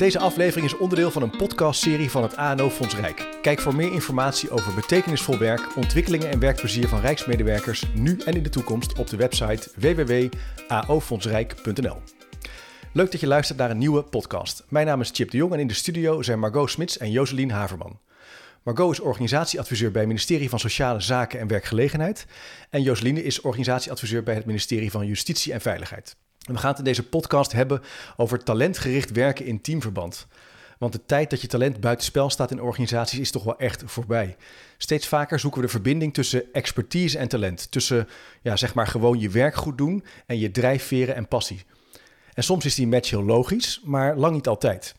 Deze aflevering is onderdeel van een podcastserie van het ANO Fonds Rijk. Kijk voor meer informatie over betekenisvol werk, ontwikkelingen en werkplezier van Rijksmedewerkers nu en in de toekomst op de website www.aofondsrijk.nl. Leuk dat je luistert naar een nieuwe podcast. Mijn naam is Chip de Jong en in de studio zijn Margot Smits en Joselien Haverman. Margot is organisatieadviseur bij het ministerie van Sociale Zaken en Werkgelegenheid. En Joseline is organisatieadviseur bij het ministerie van Justitie en Veiligheid. We gaan het in deze podcast hebben over talentgericht werken in teamverband. Want de tijd dat je talent buitenspel staat in organisaties is toch wel echt voorbij. Steeds vaker zoeken we de verbinding tussen expertise en talent. Tussen ja, zeg maar gewoon je werk goed doen en je drijfveren en passie. En soms is die match heel logisch, maar lang niet altijd.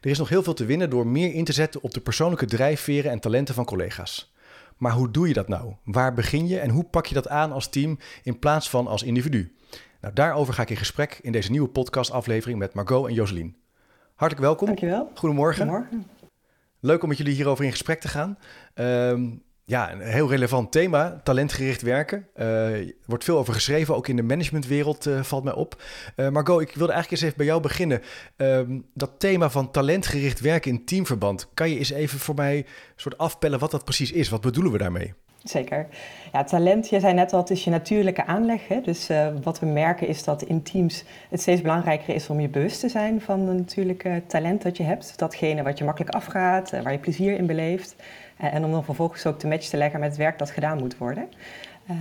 Er is nog heel veel te winnen door meer in te zetten op de persoonlijke drijfveren en talenten van collega's. Maar hoe doe je dat nou? Waar begin je en hoe pak je dat aan als team in plaats van als individu? Nou, daarover ga ik in gesprek in deze nieuwe podcastaflevering met Margot en Joselien. Hartelijk welkom. Dankjewel. Goedemorgen. Goedemorgen. Leuk om met jullie hierover in gesprek te gaan. Ehm, ja, een heel relevant thema, talentgericht werken. Uh, er wordt veel over geschreven, ook in de managementwereld uh, valt mij op. Uh, Margot, ik wilde eigenlijk eens even bij jou beginnen. Ehm, dat thema van talentgericht werken in teamverband. Kan je eens even voor mij een soort afpellen wat dat precies is? Wat bedoelen we daarmee? Zeker. Ja, talent, je zei net al, het is je natuurlijke aanleg. Hè? Dus wat we merken is dat in teams het steeds belangrijker is om je bewust te zijn van het natuurlijke talent dat je hebt. Datgene wat je makkelijk afgaat, waar je plezier in beleeft. Eh, en om dan vervolgens ook de match te leggen met het werk dat gedaan moet worden.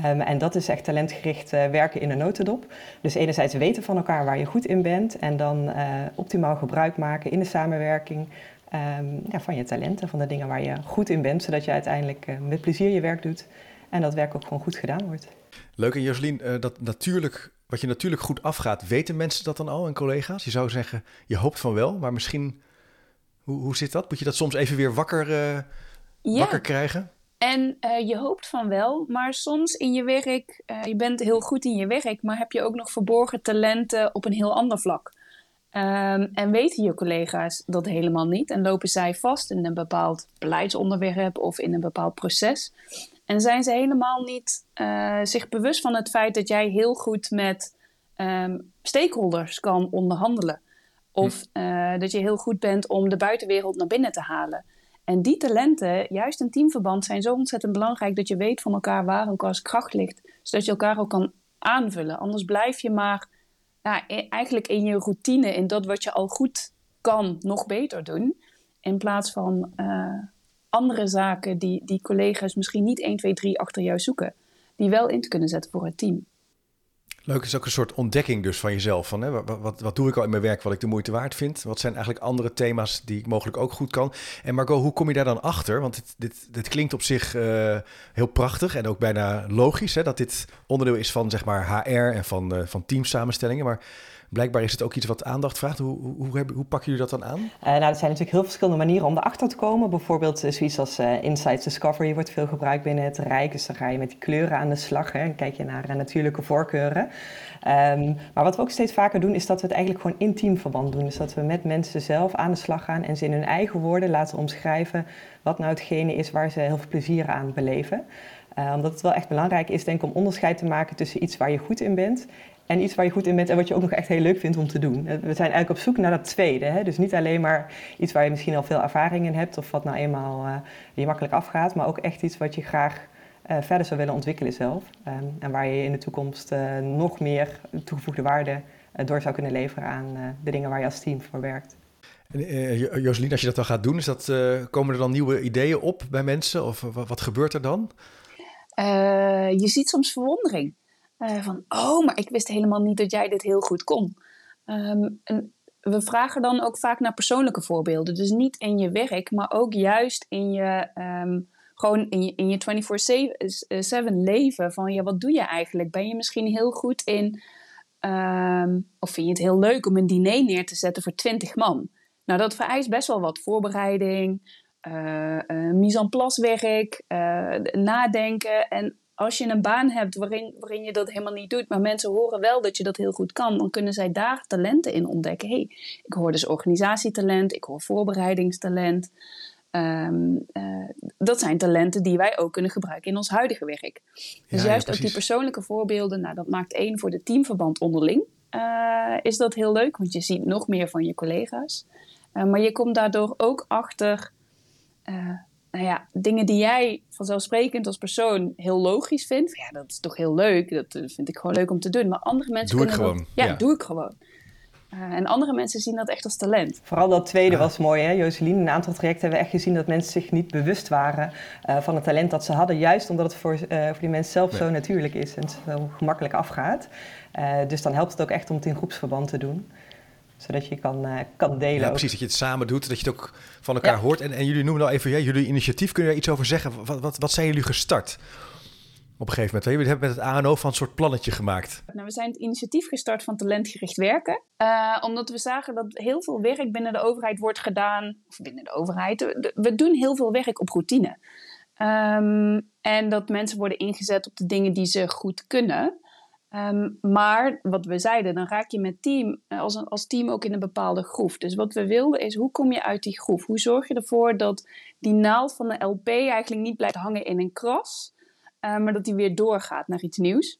Um, en dat is echt talentgericht werken in een notendop. Dus enerzijds weten van elkaar waar je goed in bent en dan optimaal gebruik maken in de samenwerking um, ja, van je talenten, van de dingen waar je goed in bent, zodat je uiteindelijk uh, met plezier je werk doet en dat werk ook gewoon goed gedaan wordt. Leuk en Joselien, dat natuurlijk, wat je natuurlijk goed afgaat, weten mensen dat dan al en collega's? Je zou zeggen, je hoopt van wel, maar misschien, hoe, hoe zit dat? Moet je dat soms even weer wakker ja. wakker krijgen? En uh, je hoopt van wel, maar soms in je werk, uh, je bent heel goed in je werk, maar heb je ook nog verborgen talenten op een heel ander vlak. Um, en weten je collega's dat helemaal niet en lopen zij vast in een bepaald beleidsonderwerp of in een bepaald proces. En zijn ze helemaal niet uh, zich bewust van het feit dat jij heel goed met um, stakeholders kan onderhandelen. Of hm. dat je heel goed bent om de buitenwereld naar binnen te halen. En die talenten, juist in teamverband, zijn zo ontzettend belangrijk dat je weet van elkaar waar elkaars kracht ligt. Zodat je elkaar ook kan aanvullen. Anders blijf je maar ja, eigenlijk in je routine, in dat wat je al goed kan, nog beter doen. In plaats van uh, andere zaken die, die collega's misschien niet 1, 2, 3 achter jou zoeken. Die wel in te kunnen zetten voor het team. Leuk, is ook een soort ontdekking dus van jezelf. Van, hè, wat, wat, doe ik al in mijn werk wat ik de moeite waard vind? Wat zijn eigenlijk andere thema's die ik mogelijk ook goed kan? En Margot, hoe kom je daar dan achter? Want dit, dit, dit klinkt op zich uh, heel prachtig en ook bijna logisch... Hè, dat dit onderdeel is van zeg maar, HR en van, uh, van teamsamenstellingen. Maar blijkbaar is het ook iets wat aandacht vraagt. Hoe, hoe, hoe, hoe pakken jullie dat dan aan? Uh, nou, er zijn natuurlijk heel verschillende manieren om erachter te komen. Bijvoorbeeld uh, zoiets als uh, Insights Discovery wordt veel gebruikt binnen het Rijk. Dus dan ga je met die kleuren aan de slag hè, en kijk je naar natuurlijke voorkeuren. Um, maar wat we ook steeds vaker doen, is dat we het eigenlijk gewoon intiem verband doen. Dus dat we met mensen zelf aan de slag gaan en ze in hun eigen woorden laten omschrijven wat nou hetgene is waar ze heel veel plezier aan beleven. Omdat het wel echt belangrijk is, denk ik, om onderscheid te maken tussen iets waar je goed in bent en iets waar je goed in bent en wat je ook nog echt heel leuk vindt om te doen. We zijn eigenlijk op zoek naar dat tweede. Hè? Dus niet alleen maar iets waar je misschien al veel ervaring in hebt of wat nou eenmaal uh, je makkelijk afgaat, maar ook echt iets wat je graag uh, verder zou willen ontwikkelen zelf. Um, en waar je in de toekomst uh, nog meer toegevoegde waarde door zou kunnen leveren aan de dingen waar je als team voor werkt. En, Joselien, als je dat dan gaat doen, is dat, komen er dan nieuwe ideeën op bij mensen? Of wat gebeurt er dan? je ziet soms verwondering. Van, oh, maar ik wist helemaal niet dat jij dit heel goed kon. Um, en we vragen dan ook vaak naar persoonlijke voorbeelden. Dus niet in je werk, maar ook juist in je, um, gewoon in je, in je 24-7 leven. Van, ja, wat doe je eigenlijk? Ben je misschien heel goed in... Um, of vind je het heel leuk om een diner neer te zetten voor 20 man? Nou, dat vereist best wel wat voorbereiding, uh, mise en place werk, nadenken. En als je een baan hebt waarin, waarin je dat helemaal niet doet, maar mensen horen wel dat je dat heel goed kan, dan kunnen zij daar talenten in ontdekken. hey, ik hoor dus organisatietalent, ik hoor voorbereidingstalent. Um, uh, dat zijn talenten die wij ook kunnen gebruiken in ons huidige werk. Dus ja, juist ja, ook die persoonlijke voorbeelden, nou, dat maakt één voor de teamverband onderling. Uh, is dat heel leuk, want je ziet nog meer van je collega's. maar je komt daardoor ook achter nou ja, dingen die jij vanzelfsprekend als persoon heel logisch vindt. Ja, dat is toch heel leuk. Dat vind ik gewoon leuk om te doen. Maar andere mensen doe kunnen ik gewoon. ja, doe ik gewoon. en andere mensen zien dat echt als talent. Vooral dat tweede was mooi, hè, Joseline? Een aantal trajecten hebben we echt gezien dat mensen zich niet bewust waren van het talent dat ze hadden. Juist omdat het voor, voor die mensen zelf zo natuurlijk is en zo gemakkelijk afgaat. dus dan helpt het ook echt om het in groepsverband te doen zodat je kan, uh, kan delen. Ja, precies. Dat je het samen doet, dat je het ook van elkaar hoort. En, en jullie noemen nou even, ja, jullie initiatief. Kunnen je daar iets over zeggen? Wat, wat, wat zijn jullie gestart? Op een gegeven moment. Jullie hebben met het ANO van een soort plannetje gemaakt. Nou, we zijn het initiatief gestart van talentgericht werken. Uh, omdat we zagen dat heel veel werk binnen de overheid wordt gedaan. Of binnen de overheid. We doen heel veel werk op routine. Um, en dat mensen worden ingezet op de dingen die ze goed kunnen. Ehm, maar wat we zeiden, dan raak je met team, eh, als, als team ook in een bepaalde groef. Dus wat we wilden is, hoe kom je uit die groef? Hoe zorg je ervoor dat die naald van de LP eigenlijk niet blijft hangen in een kras, uh, maar dat die weer doorgaat naar iets nieuws?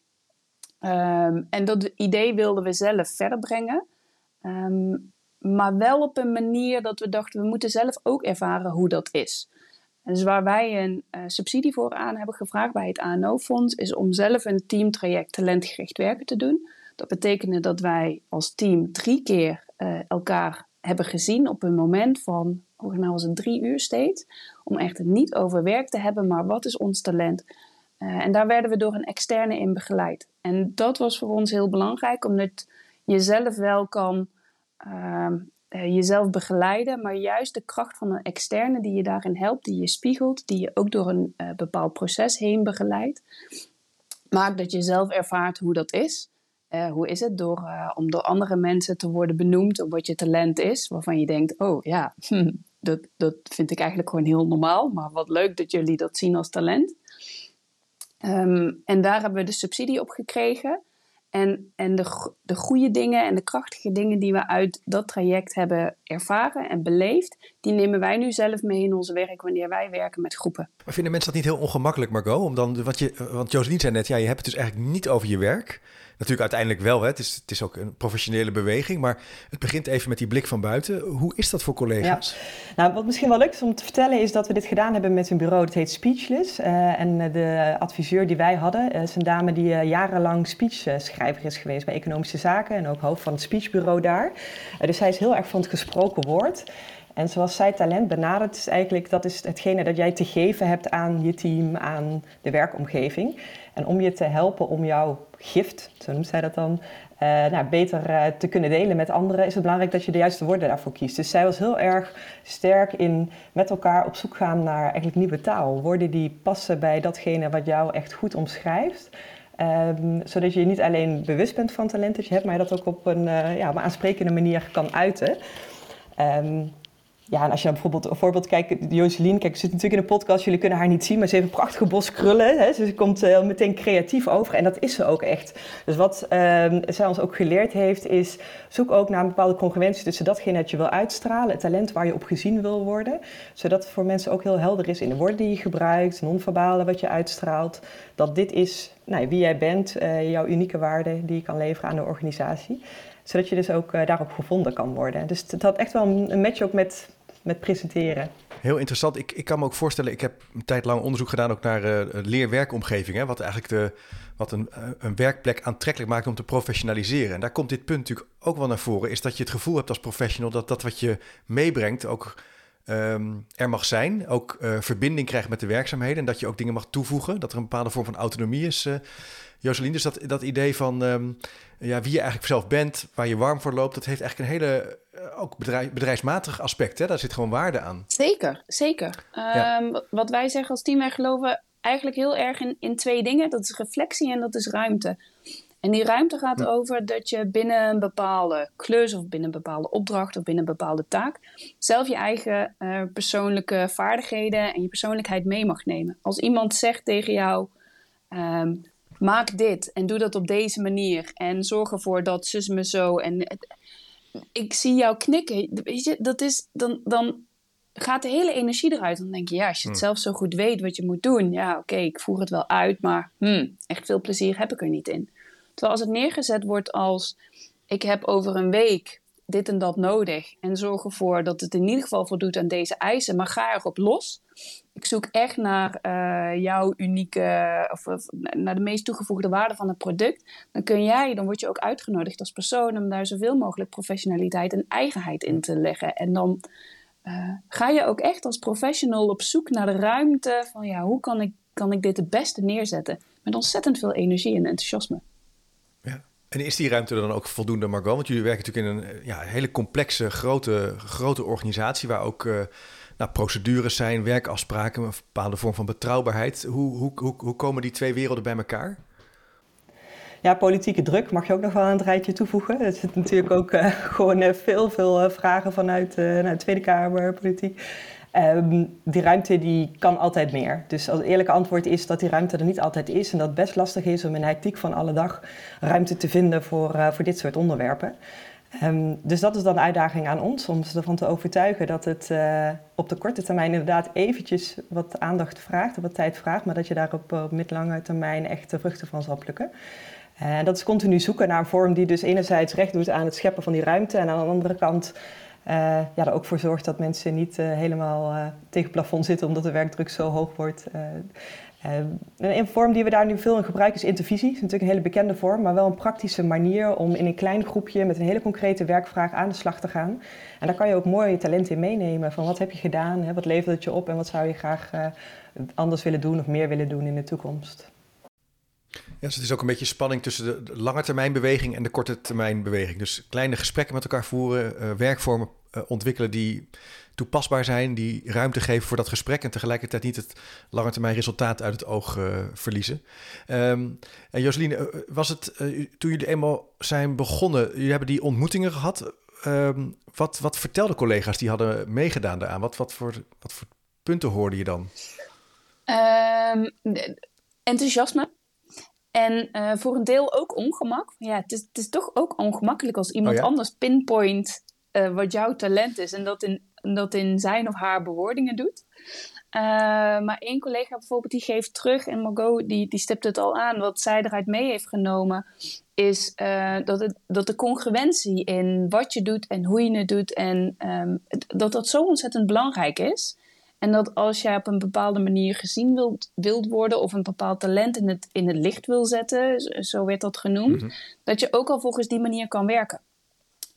Um, en dat idee wilden we zelf verder brengen. Um, maar wel op een manier dat we dachten, we moeten zelf ook ervaren hoe dat is. Dus waar wij een uh, subsidie voor aan hebben gevraagd bij het ANO-fonds, is om zelf een teamtraject talentgericht werken te doen. Dat betekende dat wij als team drie keer uh, elkaar hebben gezien op een moment van, volgens mij was het drie uur steeds, om echt het niet over werk te hebben, maar wat is ons talent? Uh, en daar werden we door een externe in begeleid. En dat was voor ons heel belangrijk, omdat je zelf wel kan ehm, jezelf begeleiden, maar juist de kracht van een externe die je daarin helpt, die je spiegelt, die je ook door een uh, bepaald proces heen begeleidt, maakt dat je zelf ervaart hoe dat is. Uh, hoe is het door, om door andere mensen te worden benoemd op wat je talent is, waarvan je denkt, oh ja, hm, dat, dat vind ik eigenlijk gewoon heel normaal, maar wat leuk dat jullie dat zien als talent. Um, en daar hebben we de subsidie op gekregen. En, en de, de goede dingen en de krachtige dingen die we uit dat traject hebben ervaren en beleefd, die nemen wij nu zelf mee in ons werk wanneer wij werken met groepen. Maar vinden mensen dat niet heel ongemakkelijk, Margot? Om dan, want, je, want Joseline zei net, ja, je hebt het dus eigenlijk niet over je werk. Natuurlijk uiteindelijk wel, hè. Het, is, het is ook een professionele beweging, maar het begint even met die blik van buiten. Hoe is dat voor collega's? Ja. Nou, wat misschien wel leuk is om te vertellen, is dat we dit gedaan hebben met een bureau, dat heet Speechless. Uh, en de adviseur die wij hadden, uh, is een dame die jarenlang speechschrijver is geweest bij Economische Zaken en ook hoofd van het speechbureau daar. dus zij is heel erg van het gesproken woord. En zoals zij talent benadert, is eigenlijk dat is hetgene dat jij te geven hebt aan je team, aan de werkomgeving. En om je te helpen om jouw gift, zo noemt zij dat dan, uh, nou, beter uh, te kunnen delen met anderen, is het belangrijk dat je de juiste woorden daarvoor kiest. Dus zij was heel erg sterk in met elkaar op zoek gaan naar eigenlijk nieuwe taal. Woorden die passen bij datgene wat jou echt goed omschrijft. Um, zodat je niet alleen bewust bent van talent dat je hebt, maar dat ook op een, uh, ja, op een aansprekende manier kan uiten. Um, ja, en als je dan bijvoorbeeld een voorbeeld kijkt, Joseline, kijk, ze zit natuurlijk in een podcast, jullie kunnen haar niet zien, maar ze heeft een prachtige bos krullen. Hè? ze komt uh, meteen creatief over en dat is ze ook echt. Dus wat uh, zij ons ook geleerd heeft, is zoek ook naar een bepaalde congruentie tussen datgene dat je wil uitstralen, het talent waar je op gezien wil worden. Zodat het voor mensen ook heel helder is in de woorden die je gebruikt, non-verbale wat je uitstraalt. Dat dit is nou, wie jij bent, uh, jouw unieke waarde die je kan leveren aan de organisatie zodat je dus ook uh, daarop gevonden kan worden. Dus het had echt wel een match ook met, met presenteren. Heel interessant. Ik, ik kan me ook voorstellen, ik heb een tijd lang onderzoek gedaan ook naar uh, leerwerkomgeving. Wat eigenlijk de, wat een, uh, een werkplek aantrekkelijk maakt om te professionaliseren. En daar komt dit punt natuurlijk ook wel naar voren. Is dat je het gevoel hebt als professional dat dat wat je meebrengt ook um, er mag zijn. Ook uh, verbinding krijgt met de werkzaamheden. En dat je ook dingen mag toevoegen. Dat er een bepaalde vorm van autonomie is. Joseline, dus dat, dat idee van um, ja, wie je eigenlijk zelf bent, waar je warm voor loopt, dat heeft eigenlijk een hele uh, ook bedrijf, bedrijfsmatig aspect. Hè? Daar zit gewoon waarde aan. Zeker, zeker. Ja. Um, wat wij zeggen als team, wij geloven eigenlijk heel erg in, in twee dingen. Dat is reflectie en dat is ruimte. En die ruimte gaat ja. over dat je binnen een bepaalde klus of binnen een bepaalde opdracht of binnen een bepaalde taak zelf je eigen uh, persoonlijke vaardigheden en je persoonlijkheid mee mag nemen. Als iemand zegt tegen jou, um, maak dit en doe dat op deze manier en zorg ervoor dat zus me zo en ik zie jou knikken, weet je, dat is dan, dan gaat de hele energie eruit. Dan denk je, ja, als je het hmm. zelf zo goed weet wat je moet doen, ja, oké, okay, ik voer het wel uit, maar hmm, echt veel plezier heb ik er niet in. Terwijl als het neergezet wordt als, ik heb over een week dit en dat nodig. En zorg ervoor dat het in ieder geval voldoet aan deze eisen. Maar ga erop los. Ik zoek echt naar uh, jouw unieke, of, naar de meest toegevoegde waarde van het product. Dan kun jij, dan word je ook uitgenodigd als persoon om daar zoveel mogelijk professionaliteit en eigenheid in te leggen. En dan uh, ga je ook echt als professional op zoek naar de ruimte van ja, hoe kan ik, kan ik dit het beste neerzetten? Met ontzettend veel energie en enthousiasme. En is die ruimte dan ook voldoende, Margot? Want jullie werken natuurlijk in een ja, hele complexe, grote, grote organisatie waar ook uh, nou, procedures zijn, werkafspraken, een bepaalde vorm van betrouwbaarheid. Hoe, hoe, hoe, hoe komen die twee werelden bij elkaar? Ja, politieke druk mag je ook nog wel aan het rijtje toevoegen. Er zitten natuurlijk ook uh, gewoon uh, veel, veel vragen vanuit de Tweede Kamer, politiek. Um, die ruimte die kan altijd meer. Dus het eerlijke antwoord is dat die ruimte er niet altijd is. En dat het best lastig is om in de hectiek van alle dag ruimte te vinden voor, uh, voor dit soort onderwerpen. Um, dus dat is dan een uitdaging aan ons, om ze ervan te overtuigen dat het uh, op de korte termijn inderdaad eventjes wat aandacht vraagt, wat tijd vraagt, maar dat je daar op, op middellange termijn echt de vruchten van zal plukken. En dat is continu zoeken naar een vorm die dus enerzijds recht doet aan het scheppen van die ruimte en aan de andere kant ja, er ook voor zorgt dat mensen niet uh, helemaal uh, tegen plafond zitten omdat de werkdruk zo hoog wordt. een vorm die we daar nu veel in gebruiken is intervisie. Dat is natuurlijk een hele bekende vorm, maar wel een praktische manier om in een klein groepje met een hele concrete werkvraag aan de slag te gaan. En daar kan je ook mooi je talent in meenemen. Van wat heb je gedaan, hè, wat levert het je op en wat zou je graag anders willen doen of meer willen doen in de toekomst. Dus het is ook een beetje spanning tussen de lange termijn beweging en de korte termijn beweging. Dus kleine gesprekken met elkaar voeren, uh, werkvormen uh, ontwikkelen die toepasbaar zijn, die ruimte geven voor dat gesprek en tegelijkertijd niet het lange termijn resultaat uit het oog uh, verliezen. Um, en Joseline, was het toen jullie eenmaal zijn begonnen, jullie hebben die ontmoetingen gehad. Um, wat, wat vertelden collega's die hadden meegedaan daaraan? Wat, wat, voor, wat voor punten hoorde je dan? Um, enthousiasme. En uh, voor een deel ook ongemak. Ja, het is, het is toch ook ongemakkelijk als iemand oh ja? anders pinpoint uh, wat jouw talent is en dat in, dat in zijn of haar bewoordingen doet. Uh, maar één collega bijvoorbeeld die geeft terug en Margot die, die stipt het al aan. Wat zij eruit mee heeft genomen is dat, het, dat de congruentie in wat je doet en hoe je het doet en um, dat dat zo ontzettend belangrijk is. En dat als jij op een bepaalde manier gezien wilt, wilt worden of een bepaald talent in het, in het licht wil zetten, zo werd dat genoemd, mm-hmm. dat je ook al volgens die manier kan werken.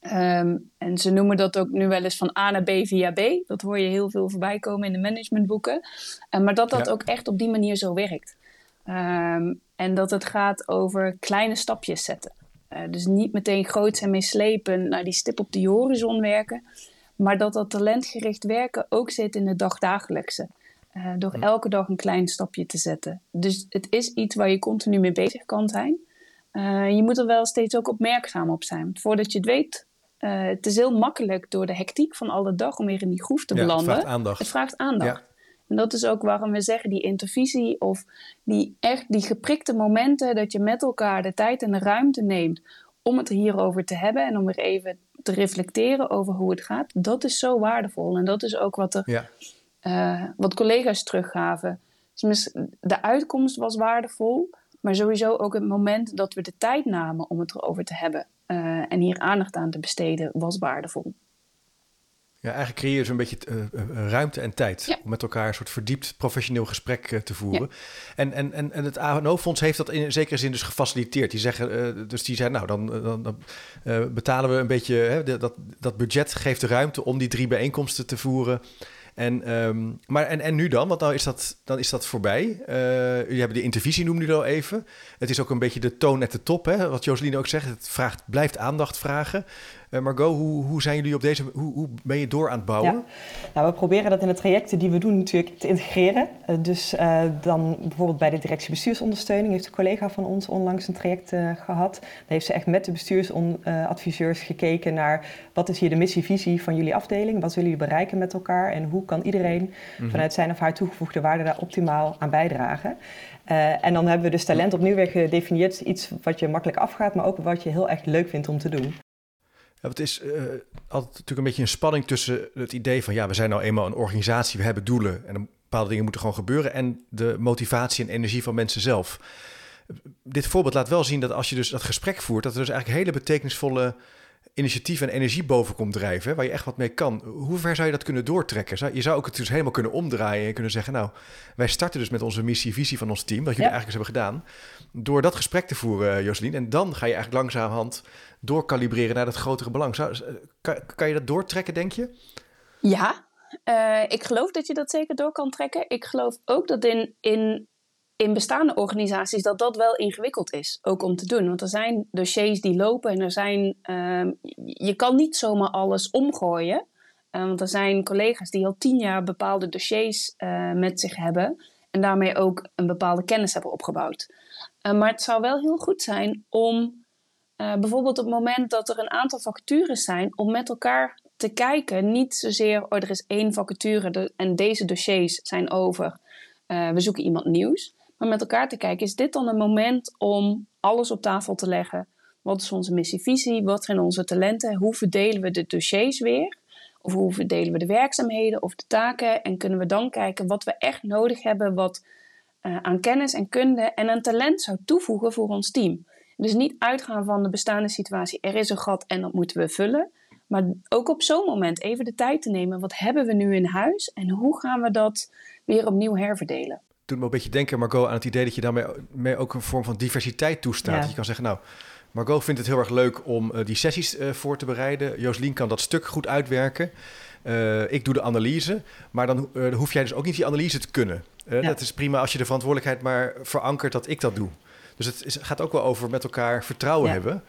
Um, en ze noemen dat ook nu wel eens van A naar B via B. Dat hoor je heel veel voorbij komen in de managementboeken. Uh, maar dat dat ja. ook echt op die manier zo werkt. Um, en dat het gaat over kleine stapjes zetten. Uh, dus niet meteen groot en meeslepen naar die stip op die horizon werken. Maar dat dat talentgericht werken ook zit in het dagdagelijkse. Uh, door elke dag een klein stapje te zetten. Dus het is iets waar je continu mee bezig kan zijn. Uh, je moet er wel steeds ook opmerkzaam op zijn. Voordat je het weet, uh, het is heel makkelijk door de hectiek van alle dag om weer in die groef te ja, belanden. Het vraagt aandacht. Het vraagt aandacht. Ja. En dat is ook waarom we zeggen die intervisie of die echt die geprikte momenten dat je met elkaar de tijd en de ruimte neemt om het hierover te hebben en om weer even te reflecteren over hoe het gaat, dat is zo waardevol. En dat is ook wat, er, ja. uh, wat collega's teruggaven. Dus de uitkomst was waardevol, maar sowieso ook het moment dat we de tijd namen om het erover te hebben uh, en hier aandacht aan te besteden, was waardevol. Ja, eigenlijk creëer je zo'n beetje uh, ruimte en tijd ja. om met elkaar een soort verdiept professioneel gesprek uh, te voeren. Ja. En, en, en, en het ANO-fonds heeft dat in zekere zin dus gefaciliteerd. Die zeggen, uh, dus die nou, dan, dan, dan betalen we een beetje, hè, dat, dat budget geeft de ruimte om die drie bijeenkomsten te voeren. En, um, maar en, en nu dan? Want nou is dat, dan is dat voorbij. Uh, jullie hebben de intervisie, noemde jullie al even. Het is ook een beetje de toon at de top, hè? wat Joseline ook zegt. Het vraagt, blijft aandacht vragen. Uh, Margot, hoe, hoe zijn jullie op deze... Hoe, hoe ben je door aan het bouwen? Ja. Nou, we proberen dat in de trajecten die we doen natuurlijk te integreren. Uh, dus dan bijvoorbeeld bij de directie bestuursondersteuning... heeft een collega van ons onlangs een traject gehad. Daar heeft ze echt met de bestuursadviseurs gekeken naar... wat is hier de missievisie van jullie afdeling? Wat willen jullie bereiken met elkaar? En hoe kan iedereen mm-hmm. vanuit zijn of haar toegevoegde waarde... daar optimaal aan bijdragen? Uh, en dan hebben we dus talent opnieuw weer gedefinieerd. Iets wat je makkelijk afgaat, maar ook wat je heel erg leuk vindt om te doen. Ja, het is uh, altijd natuurlijk een beetje een spanning tussen het idee van... ja, we zijn nou eenmaal een organisatie, we hebben doelen... en bepaalde dingen moeten gewoon gebeuren... en de motivatie en energie van mensen zelf. Dit voorbeeld laat wel zien dat als je dus dat gesprek voert... dat er dus eigenlijk hele betekenisvolle initiatief en energie boven komt drijven, waar je echt wat mee kan. Hoe ver zou je dat kunnen doortrekken? Je zou ook het dus helemaal kunnen omdraaien en kunnen zeggen, nou, wij starten dus met onze missie, visie van ons team, wat jullie eigenlijk eens hebben gedaan, door dat gesprek te voeren, Joselien. En dan ga je eigenlijk langzamerhand doorkalibreren naar dat grotere belang. Zou, kan, kan je dat doortrekken, denk je? Ja, uh, ik geloof dat je dat zeker door kan trekken. Ik geloof ook dat in, in in bestaande organisaties dat dat wel ingewikkeld is, ook om te doen. Want er zijn dossiers die lopen en er zijn, uh, je kan niet zomaar alles omgooien. Uh, want er zijn collega's die al tien jaar bepaalde dossiers uh, met zich hebben en daarmee ook een bepaalde kennis hebben opgebouwd. Eh, maar het zou wel heel goed zijn om bijvoorbeeld op het moment dat er een aantal vacatures zijn, om met elkaar te kijken. Niet zozeer, oh, er is één vacature en deze dossiers zijn over. we zoeken iemand nieuws. Maar met elkaar te kijken, is dit dan een moment om alles op tafel te leggen? Wat is onze missievisie? Wat zijn onze talenten? Hoe verdelen we de dossiers weer? Of hoe verdelen we de werkzaamheden of de taken? En kunnen we dan kijken wat we echt nodig hebben, wat uh, aan kennis en kunde en aan talent zou toevoegen voor ons team. Dus niet uitgaan van de bestaande situatie, er is een gat en dat moeten we vullen. Maar ook op zo'n moment even de tijd te nemen, wat hebben we nu in huis en hoe gaan we dat weer opnieuw herverdelen? Doet me een beetje denken, Margot, aan het idee dat je daarmee ook een vorm van diversiteit toestaat. Dat je kan zeggen, nou, Margot vindt het heel erg leuk om uh, die sessies uh, voor te bereiden. Joslien kan dat stuk goed uitwerken. Uh, ik doe de analyse, maar dan hoef jij dus ook niet die analyse te kunnen. Ja. Dat is prima als je de verantwoordelijkheid maar verankert dat ik dat doe. Dus het is, gaat ook wel over met elkaar vertrouwen ja. hebben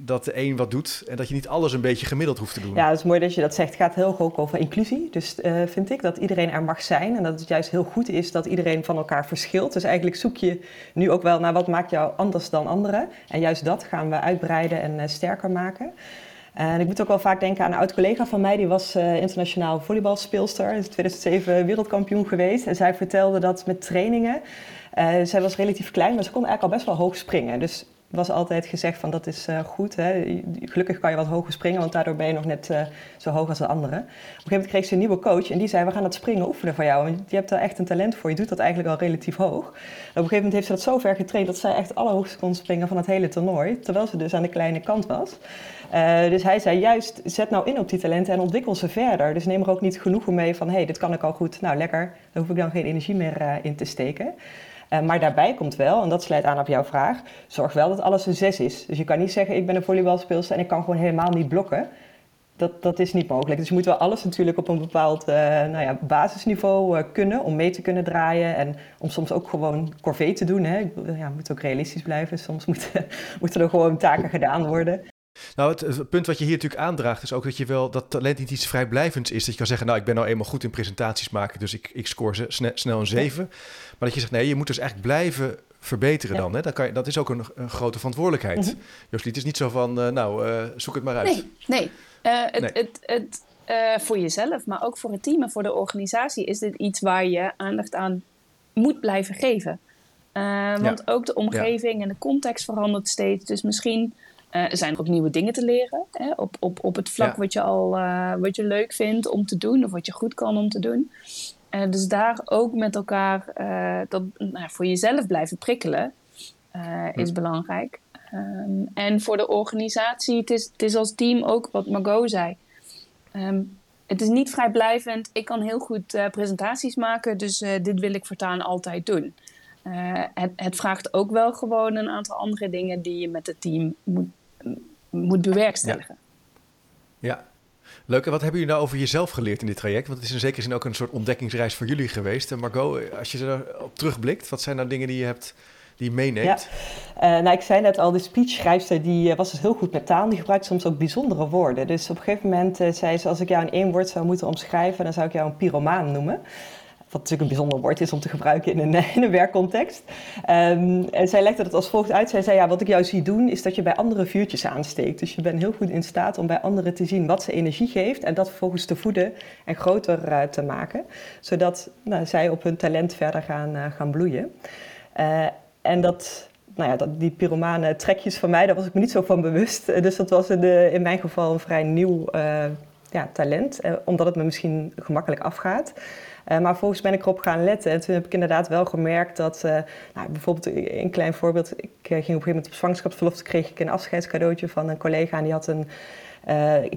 dat de een wat doet en dat je niet alles een beetje gemiddeld hoeft te doen. Ja, het is mooi dat je dat zegt. Het gaat heel ook over inclusie. Dus uh, vind ik dat iedereen er mag zijn en dat het juist heel goed is dat iedereen van elkaar verschilt. Dus eigenlijk zoek je nu ook wel naar wat maakt jou anders dan anderen. En juist dat gaan we uitbreiden en uh, sterker maken. En ik moet ook wel vaak denken aan een oud collega van mij, die was uh, internationaal volleybalspeelster, is 2007 wereldkampioen geweest. En zij vertelde dat met trainingen, zij was relatief klein, maar ze kon eigenlijk al best wel hoog springen. Dus was altijd gezegd van dat is uh, goed. Hè? Gelukkig kan je wat hoger springen, want daardoor ben je nog net uh, zo hoog als de anderen. Op een gegeven moment kreeg ze een nieuwe coach en die zei: We gaan dat springen oefenen voor jou. Want je hebt daar echt een talent voor. Je doet dat eigenlijk al relatief hoog. Op een gegeven moment heeft ze dat zo ver getraind dat zij echt allerhoogste kon springen van het hele toernooi. Terwijl ze dus aan de kleine kant was. Uh, dus hij zei juist: zet nou in op die talenten en ontwikkel ze verder. Dus neem er ook niet genoegen mee van: hé, hey, dit kan ik al goed. Nou, lekker. Daar hoef ik dan geen energie meer in te steken. Uh, maar daarbij komt wel, en dat sluit aan op jouw vraag, zorg wel dat alles een zes is. Dus je kan niet zeggen, ik ben een volleybalspeelster en ik kan gewoon helemaal niet blokken. Dat, dat is niet mogelijk. Dus je moet wel alles natuurlijk op een bepaald uh, nou ja, basisniveau uh, kunnen om mee te kunnen draaien. En om soms ook gewoon corvée te doen. Hè. Ja, moet ook realistisch blijven. Soms moeten, moeten er gewoon taken gedaan worden. Nou, het, punt wat je hier natuurlijk aandraagt is ook dat je wel dat talent niet iets vrijblijvends is. Dat je kan zeggen, nou, ik ben nou eenmaal goed in presentaties maken, dus ik, ik score snel, snel een 7. Maar dat je zegt, nee, je moet dus echt blijven verbeteren dan. Hè? Dan kan je, dat is ook een, een grote verantwoordelijkheid. Mm -hmm. het is niet zo van, uh, nou, uh, zoek het maar uit. Nee, nee. Uh, het, nee. het, het, voor jezelf, maar ook voor het team en voor de organisatie is dit iets waar je aandacht aan moet blijven geven. want ja. ook de omgeving ja. en de context verandert steeds. Dus misschien uh, zijn er ook nieuwe dingen te leren. Hè? Op, op, op het vlak ja. wat je al uh, wat je leuk vindt om te doen of wat je goed kan om te doen. Uh, dus daar ook met elkaar dat, nou, voor jezelf blijven prikkelen is belangrijk. Um, en voor de organisatie, het is, het is als team ook wat Margot zei. Um, het is niet vrijblijvend. Ik kan heel goed presentaties maken, dus dit wil ik voortaan altijd doen. Het, het, vraagt ook wel gewoon een aantal andere dingen die je met het team moet moet bewerkstelligen. Ja. ja. Leuk. En wat hebben jullie nou over jezelf geleerd in dit traject? Want het is in zekere zin ook een soort ontdekkingsreis voor jullie geweest. En Margot, als je erop terugblikt, wat zijn nou dingen die je hebt die je meeneemt? Ja. Uh, nou, ik zei net al, de speechschrijfster die uh, was dus heel goed met taal. Die gebruikt soms ook bijzondere woorden. Dus op een gegeven moment uh, zei ze, als ik jou in één woord zou moeten omschrijven, dan zou ik jou een pyromaan noemen. Wat natuurlijk een bijzonder woord is om te gebruiken in een, in een werkcontext. Um, en zij legde het als volgt uit. Zij zei, ja, wat ik jou zie doen, is dat je bij anderen vuurtjes aansteekt. Dus je bent heel goed in staat om bij anderen te zien wat ze energie geeft... en dat vervolgens te voeden en groter uh, te maken. Zodat nou, zij op hun talent verder gaan, uh, gaan bloeien. Uh, en dat, nou ja, dat, die pyromane trekjes van mij, daar was ik me niet zo van bewust. Dus dat was in, de, in mijn geval een vrij nieuw ja, talent. omdat het me misschien gemakkelijk afgaat... Uh, maar volgens ben ik erop gaan letten. En toen heb ik inderdaad wel gemerkt dat, uh, nou, bijvoorbeeld een klein voorbeeld. Ik uh, ging op een gegeven moment op zwangerschapsverlof. Toen kreeg ik een afscheidscadeautje van een collega en die had een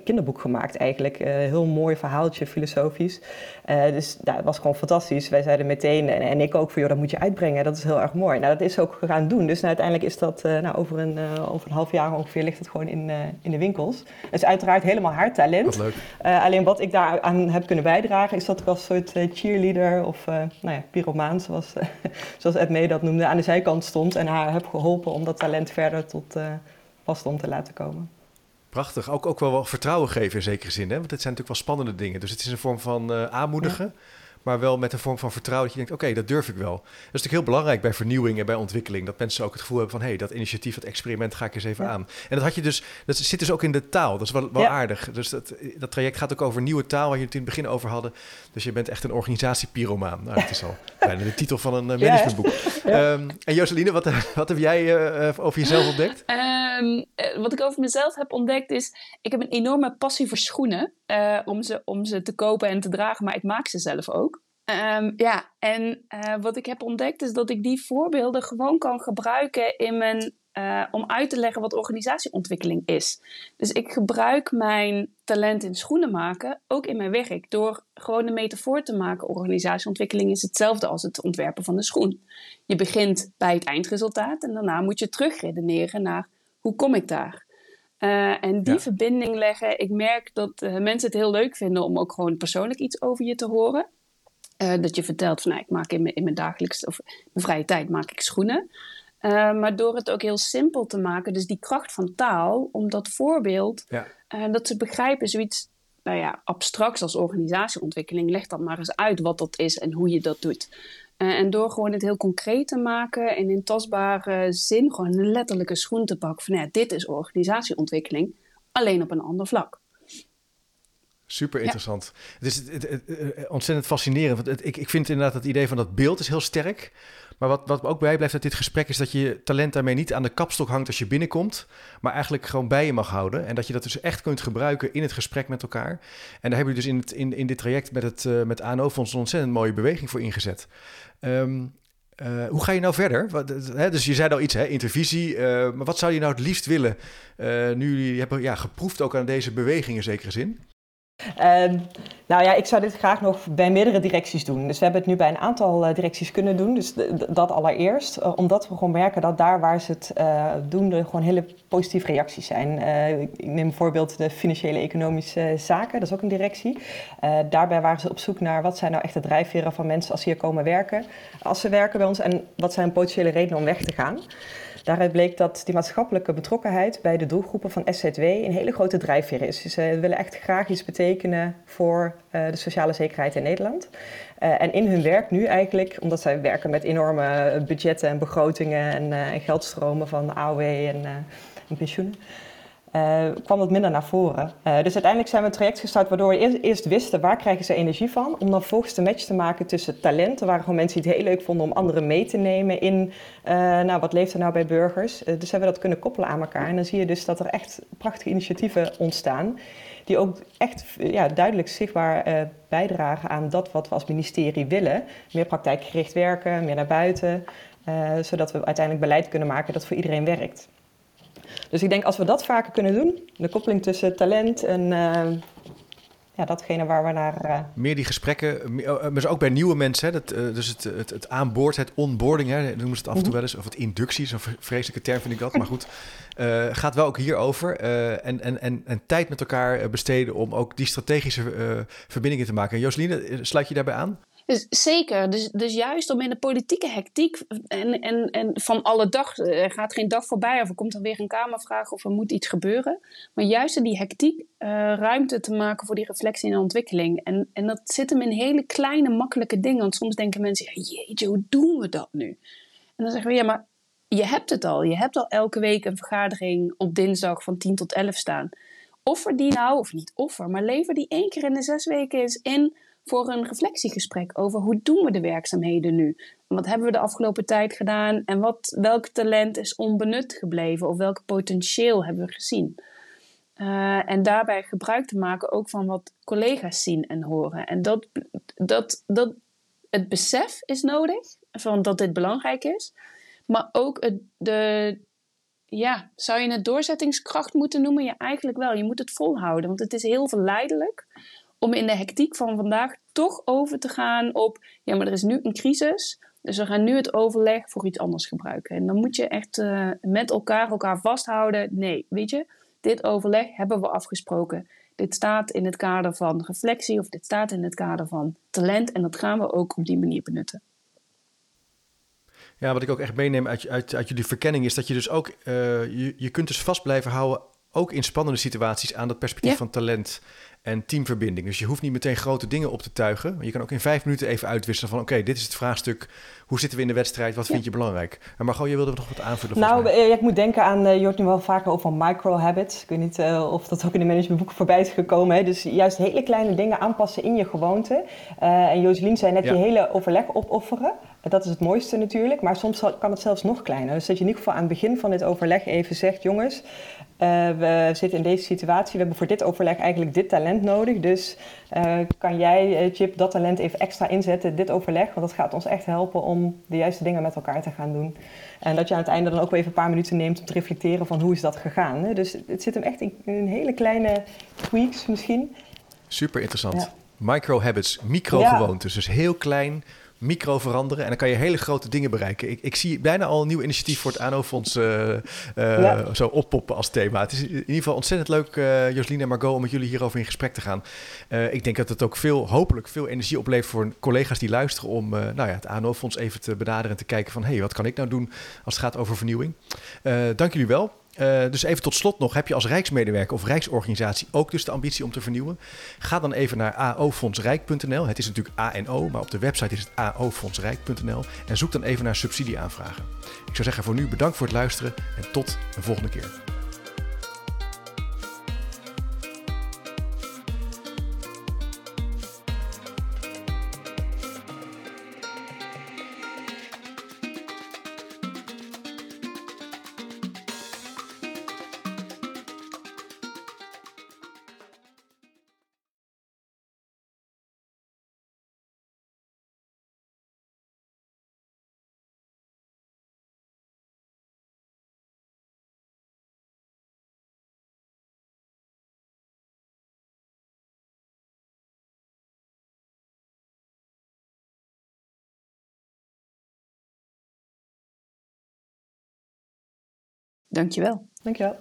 kinderboek gemaakt eigenlijk. heel mooi verhaaltje, filosofisch. dus ja, het was gewoon fantastisch. Wij zeiden meteen, en, en, ik ook, van joh, dat moet je uitbrengen. Dat is heel erg mooi. Nou, dat is ook gaan doen. Dus nou, uiteindelijk is dat nou, over, een, over een half jaar ongeveer ligt het gewoon in, in de winkels. Het is uiteraard helemaal haar talent. Wat leuk. alleen wat ik daar aan heb kunnen bijdragen, is dat ik als soort cheerleader of nou ja, pyromaan, zoals, zoals Ed Mee dat noemde, aan de zijkant stond en haar heb geholpen om dat talent verder tot uh, wasdom te laten komen. Prachtig. Ook, ook wel, wel vertrouwen geven in zekere zin. Hè? Want het zijn natuurlijk wel spannende dingen. Dus het is een vorm van uh, aanmoedigen maar wel met een vorm van vertrouwen dat je denkt, oké, dat durf ik wel. Dat is natuurlijk heel belangrijk bij vernieuwing en bij ontwikkeling, dat mensen ook het gevoel hebben van, hé, hey, dat initiatief, dat experiment ga ik eens even aan. En dat had je dus, dat zit dus ook in de taal, dat is wel, wel aardig. Dus dat, dat traject gaat ook over nieuwe taal, waar je het in het begin over hadden. Dus je bent echt een organisatiepyromaan. Nou, dat is al bijna de titel van een uh, managementboek. Um, en Joseline, wat, wat heb jij uh, over jezelf ontdekt? Um, wat ik over mezelf heb ontdekt is, ik heb een enorme passie voor schoenen, om, ze, om ze te kopen en te dragen, maar ik maak ze zelf ook. Um, ja, en uh, wat ik heb ontdekt is dat ik die voorbeelden gewoon kan gebruiken in mijn, uh, om uit te leggen wat organisatieontwikkeling is. Dus ik gebruik mijn talent in schoenen maken ook in mijn werk door gewoon de metafoor te maken. Organisatieontwikkeling is hetzelfde als het ontwerpen van een schoen. Je begint bij het eindresultaat en daarna moet je terugredeneren naar hoe kom ik daar. Uh, en die ja. verbinding leggen, ik merk dat mensen het heel leuk vinden om ook gewoon persoonlijk iets over je te horen. Uh, dat je vertelt van nou, ik maak in mijn, in mijn dagelijks of mijn vrije tijd maak ik schoenen. Maar door het ook heel simpel te maken, dus die kracht van taal, om dat voorbeeld, ja. dat ze begrijpen, zoiets nou ja, abstracts als organisatieontwikkeling, leg dan maar eens uit wat dat is en hoe je dat doet. En door gewoon het heel concreet te maken en in tastbare zin, gewoon een letterlijke schoen te pakken van ja, dit is organisatieontwikkeling, alleen op een ander vlak. Super interessant. Het is ontzettend fascinerend. Want ik, ik vind inderdaad het idee van dat beeld is heel sterk. Maar wat, wat me ook bijblijft uit dit gesprek is dat je talent daarmee niet aan de kapstok hangt als je binnenkomt, maar eigenlijk gewoon bij je mag houden. En dat je dat dus echt kunt gebruiken in het gesprek met elkaar. En daar hebben we dus in, het, in, in dit traject met het uh, met ANO-fonds een ontzettend mooie beweging voor ingezet. Um, uh, hoe ga je nou verder? Wat, hè, dus je zei al iets, hè, intervisie. Uh, maar wat zou je nou het liefst willen? Nu jullie hebben ja, geproefd ook aan deze beweging in zekere zin. Uh, nou ja, ik zou dit graag nog bij meerdere directies doen. Dus we hebben het nu bij een aantal uh, directies kunnen doen. Dus dat allereerst. Uh, omdat we gewoon merken dat daar waar ze het eh, doen, er gewoon hele positieve reacties zijn. ik neem bijvoorbeeld de financiële economische zaken. Dat is ook een directie. daarbij waren ze op zoek naar wat zijn nou echt de drijfveren van mensen als ze hier komen werken. Als ze werken bij ons en wat zijn potentiële redenen om weg te gaan. Daaruit bleek dat die maatschappelijke betrokkenheid bij de doelgroepen van SZW een hele grote drijfveer is. Dus ze willen echt graag iets betekenen voor uh, de sociale zekerheid in Nederland. Uh, en in hun werk nu eigenlijk, omdat zij werken met enorme budgetten en begrotingen en, en geldstromen van AOW en pensioenen. Uh, kwam dat minder naar voren. Uh, dus uiteindelijk zijn we een traject gestart waardoor we eerst, wisten waar krijgen ze energie van. Om dan volgens de match te maken tussen talenten. Er waren gewoon mensen die het heel leuk vonden om anderen mee te nemen in uh, nou, wat leeft er nou bij burgers. dus hebben we dat kunnen koppelen aan elkaar. En dan zie je dus dat er echt prachtige initiatieven ontstaan. Die ook echt ja, duidelijk zichtbaar bijdragen aan dat wat we als ministerie willen. Meer praktijkgericht werken, meer naar buiten. zodat we uiteindelijk beleid kunnen maken dat voor iedereen werkt. Dus ik denk als we dat vaker kunnen doen, de koppeling tussen talent en uh, ja, datgene waar we naar. Uh... Meer die gesprekken, oh, maar ook bij nieuwe mensen, hè, dat, uh, dus het, het, het aanboord, het onboarding, hè, noemen ze het af en toe mhm. wel eens, of het inductie, zo'n vreselijke term vind ik dat, maar goed. gaat wel ook hierover en, en, en, en tijd met elkaar besteden om ook die strategische verbindingen te maken. Joseline, sluit je daarbij aan? Dus zeker. Dus, dus juist om in de politieke hectiek en, en, en van alle dag, er gaat geen dag voorbij of er komt dan weer een Kamervraag of er moet iets gebeuren. Maar juist in die hectiek uh, ruimte te maken voor die reflectie en ontwikkeling. En, en dat zit hem in hele kleine, makkelijke dingen. Want soms denken mensen, ja, jeetje, hoe doen we dat nu? En dan zeggen we, ja, maar je hebt het al. Je hebt al elke week een vergadering op dinsdag van 10 tot 11 staan. Offer die nou, of niet offer, maar lever die één keer in de zes weken eens in voor een reflectiegesprek over hoe doen we de werkzaamheden nu? Wat hebben we de afgelopen tijd gedaan en wat, welk talent is onbenut gebleven of welk potentieel hebben we gezien? Uh, en daarbij gebruik te maken ook van wat collega's zien en horen. En dat, dat, dat, het besef is nodig van dat dit belangrijk is, maar ook het, de, ja, zou je het doorzettingskracht moeten noemen? Ja, eigenlijk wel. Je moet het volhouden, want het is heel verleidelijk om in de hectiek van vandaag toch over te gaan op, ja, maar er is nu een crisis, dus we gaan nu het overleg voor iets anders gebruiken. En dan moet je echt uh, met elkaar elkaar vasthouden. Nee, weet je, dit overleg hebben we afgesproken. Dit staat in het kader van reflectie of dit staat in het kader van talent en dat gaan we ook op die manier benutten. Ja, wat ik ook echt meeneem uit, uit, uit jullie verkenning is dat je dus ook, uh, je, je kunt dus vast blijven houden, ook in spannende situaties, aan dat perspectief van talent en teamverbinding. Dus je hoeft niet meteen grote dingen op te tuigen. Maar je kan ook in vijf minuten even uitwisselen van... oké, dit is het vraagstuk. Hoe zitten we in de wedstrijd? Wat vind je belangrijk? Maar Margot, je wilde nog wat aanvullen? Nou, mij. ik moet denken aan... Uh, je hoort nu wel vaker over micro-habits. Ik weet niet uh, of dat ook in de managementboeken voorbij is gekomen. Hè? Dus juist hele kleine dingen aanpassen in je gewoonte. Uh, en Joselien zei net, ja. je hele overleg opofferen. Dat is het mooiste natuurlijk. Maar soms kan het zelfs nog kleiner. Dus dat je in ieder geval aan het begin van dit overleg even zegt... jongens, we zitten in deze situatie. We hebben voor dit overleg eigenlijk dit talent nodig. Dus uh, kan jij, uh, Chip, dat talent even extra inzetten, dit overleg? Want dat gaat ons echt helpen om de juiste dingen met elkaar te gaan doen. En dat je aan het einde dan ook weer even een paar minuten neemt om te reflecteren van hoe is dat gegaan. Hè? Dus het zit hem echt in, in hele kleine tweaks misschien. Super interessant. Ja. Micro-habits, micro-gewoontes. Dus heel klein, micro veranderen. En dan kan je hele grote dingen bereiken. Ik, ik zie bijna al een nieuw initiatief voor het ANO-fonds uh, uh, zo oppoppen als thema. Het is in ieder geval ontzettend leuk, uh, Joseline en Margot, om met jullie hierover in gesprek te gaan. ik denk dat het ook veel, hopelijk veel energie oplevert voor collega's die luisteren om nou ja, het ANO-fonds even te benaderen en te kijken van hé, hey, wat kan ik nou doen als het gaat over vernieuwing. dank jullie wel. Uh, dus even tot slot nog, heb je als Rijksmedewerker of Rijksorganisatie ook dus de ambitie om te vernieuwen? Ga dan even naar aofondsrijk.nl. Het is natuurlijk ANO, maar op de website is het aofondsrijk.nl. En zoek dan even naar subsidieaanvragen. Ik zou zeggen voor nu bedankt voor het luisteren en tot een volgende keer. Dankjewel. Dankjewel.